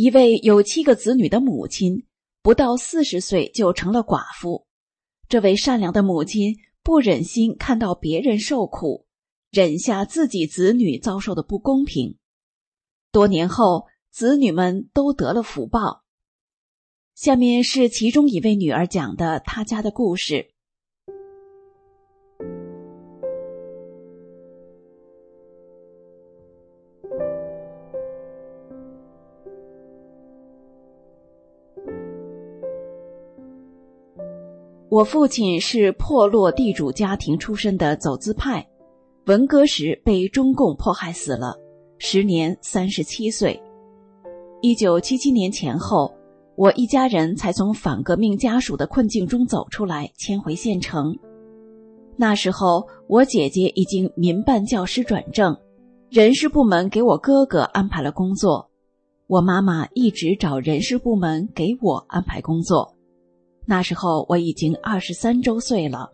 一位有七个子女的母亲，不到四十岁就成了寡妇。这位善良的母亲不忍心看到别人受苦，忍下自己子女遭受的不公平。多年后，子女们都得了福报。下面是其中一位女儿讲的她家的故事。我父亲是破落地主家庭出身的走资派，文革时被中共迫害死了，时年三十七岁。一九七七年前后，我一家人才从反革命家属的困境中走出来，迁回县城。那时候，我姐姐已经民办教师转正，人事部门给我哥哥安排了工作，我妈妈一直找人事部门给我安排工作。那时候我已经二十三周岁了。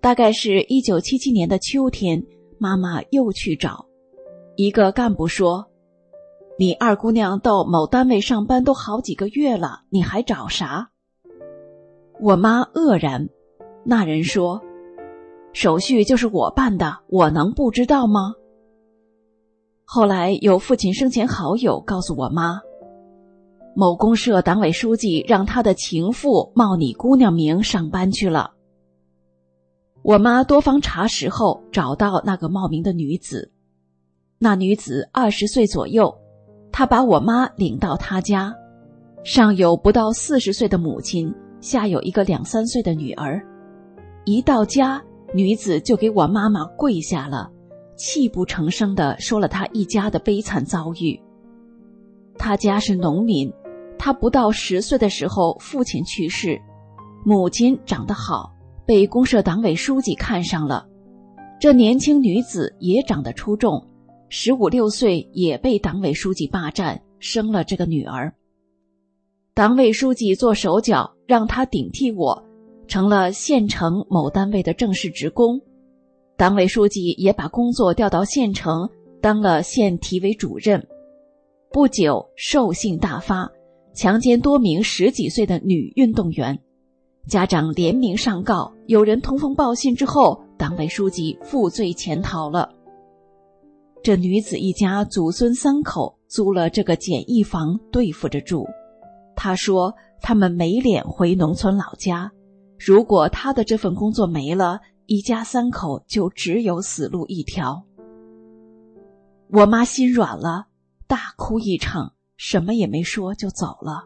大概是一九七七年的秋天，妈妈又去找一个干部说：“你二姑娘到某单位上班都好几个月了，你还找啥？”我妈愕然。那人说：“手续就是我办的，我能不知道吗？”后来有父亲生前好友告诉我妈。某公社党委书记让他的情妇冒你姑娘名上班去了。我妈多方查实后找到那个冒名的女子，那女子二十岁左右，她把我妈领到她家，上有不到四十岁的母亲，下有一个两三岁的女儿。一到家，女子就给我妈妈跪下了，泣不成声的说了她一家的悲惨遭遇。她家是农民。他不到十岁的时候，父亲去世，母亲长得好，被公社党委书记看上了。这年轻女子也长得出众，十五六岁也被党委书记霸占，生了这个女儿。党委书记做手脚，让她顶替我，成了县城某单位的正式职工。党委书记也把工作调到县城，当了县体委主任。不久，兽性大发。强奸多名十几岁的女运动员，家长联名上告，有人通风报信之后，党委书记负罪潜逃了。这女子一家祖孙三口租了这个简易房对付着住。他说他们没脸回农村老家，如果他的这份工作没了，一家三口就只有死路一条。我妈心软了，大哭一场。什么也没说就走了。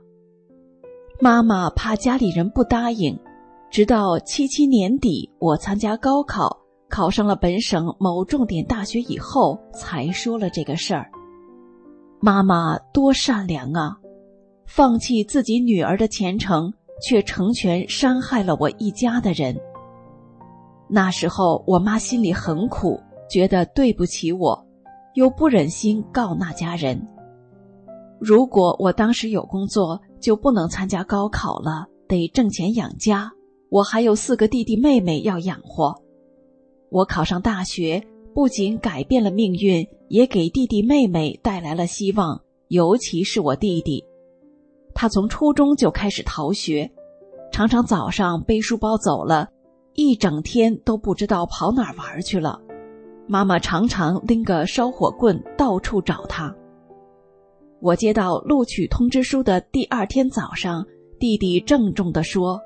妈妈怕家里人不答应，直到七七年底我参加高考，考上了本省某重点大学以后，才说了这个事儿。妈妈多善良啊，放弃自己女儿的前程，却成全伤害了我一家的人。那时候我妈心里很苦，觉得对不起我，又不忍心告那家人。如果我当时有工作，就不能参加高考了，得挣钱养家。我还有四个弟弟妹妹要养活。我考上大学，不仅改变了命运，也给弟弟妹妹带来了希望。尤其是我弟弟，他从初中就开始逃学，常常早上背书包走了，一整天都不知道跑哪儿玩去了。妈妈常常拎个烧火棍到处找他。我接到录取通知书的第二天早上，弟弟郑重地说：“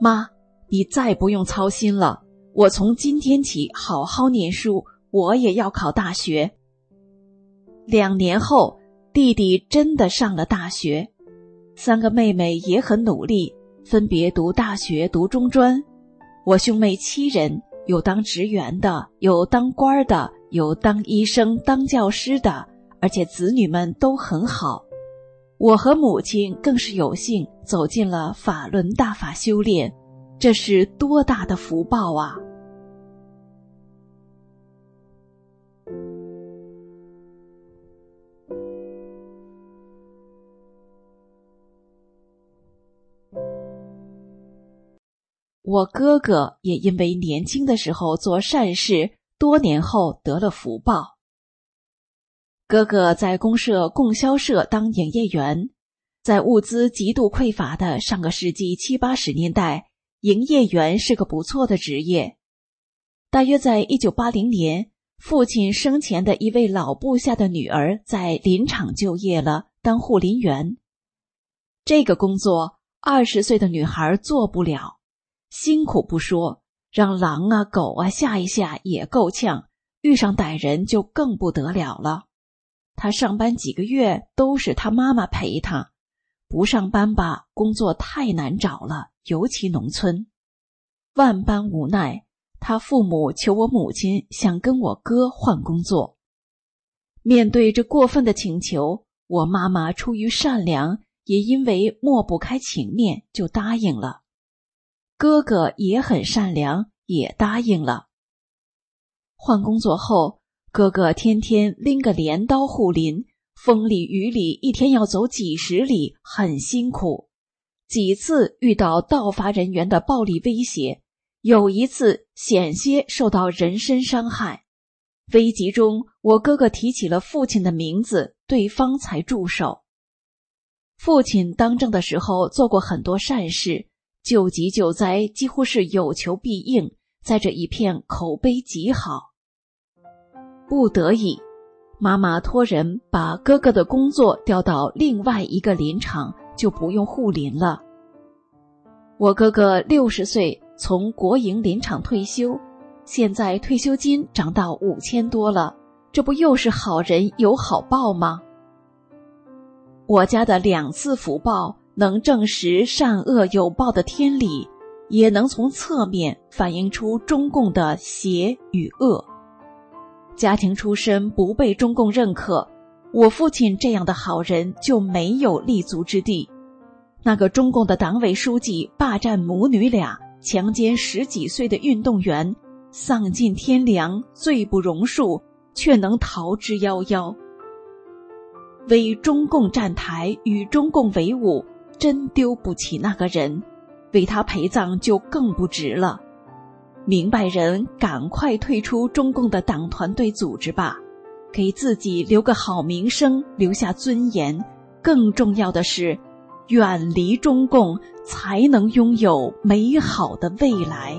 妈，你再不用操心了，我从今天起好好念书，我也要考大学。”两年后，弟弟真的上了大学，三个妹妹也很努力，分别读大学、读中专。我兄妹七人，有当职员的，有当官的，有当医生、当教师的，而且子女们都很好。我和母亲更是有幸走进了法轮大法修炼，这是多大的福报啊！我哥哥也因为年轻的时候做善事，多年后得了福报。哥哥在公社供销社当营业员，在物资极度匮乏的上个世纪七八十年代，营业员是个不错的职业。大约在一九八零年，父亲生前的一位老部下的女儿在林场就业了，当护林员。这个工作，二十岁的女孩做不了。辛苦不说，让狼啊狗啊吓一吓也够呛，遇上歹人就更不得了了。他上班几个月都是他妈妈陪他，不上班吧，工作太难找了，尤其农村。万般无奈，他父母求我母亲想跟我哥换工作。面对这过分的请求，我妈妈出于善良，也因为抹不开情面，就答应了。哥哥也很善良，也答应了。换工作后，哥哥天天拎个镰刀护林，风里雨里，一天要走几十里，很辛苦。几次遇到盗伐人员的暴力威胁，有一次险些受到人身伤害。危急中，我哥哥提起了父亲的名字，对方才住手。父亲当政的时候做过很多善事。救急救灾几乎是有求必应，在这一片口碑极好。不得已，妈妈托人把哥哥的工作调到另外一个林场，就不用护林了。我哥哥六十岁从国营林场退休，现在退休金涨到五千多了，这不又是好人有好报吗？我家的两次福报。能证实善恶有报的天理，也能从侧面反映出中共的邪与恶。家庭出身不被中共认可，我父亲这样的好人就没有立足之地。那个中共的党委书记霸占母女俩，强奸十几岁的运动员，丧尽天良，罪不容恕，却能逃之夭夭。为中共站台，与中共为伍。真丢不起那个人，为他陪葬就更不值了。明白人赶快退出中共的党团队组织吧，给自己留个好名声，留下尊严。更重要的是，远离中共，才能拥有美好的未来。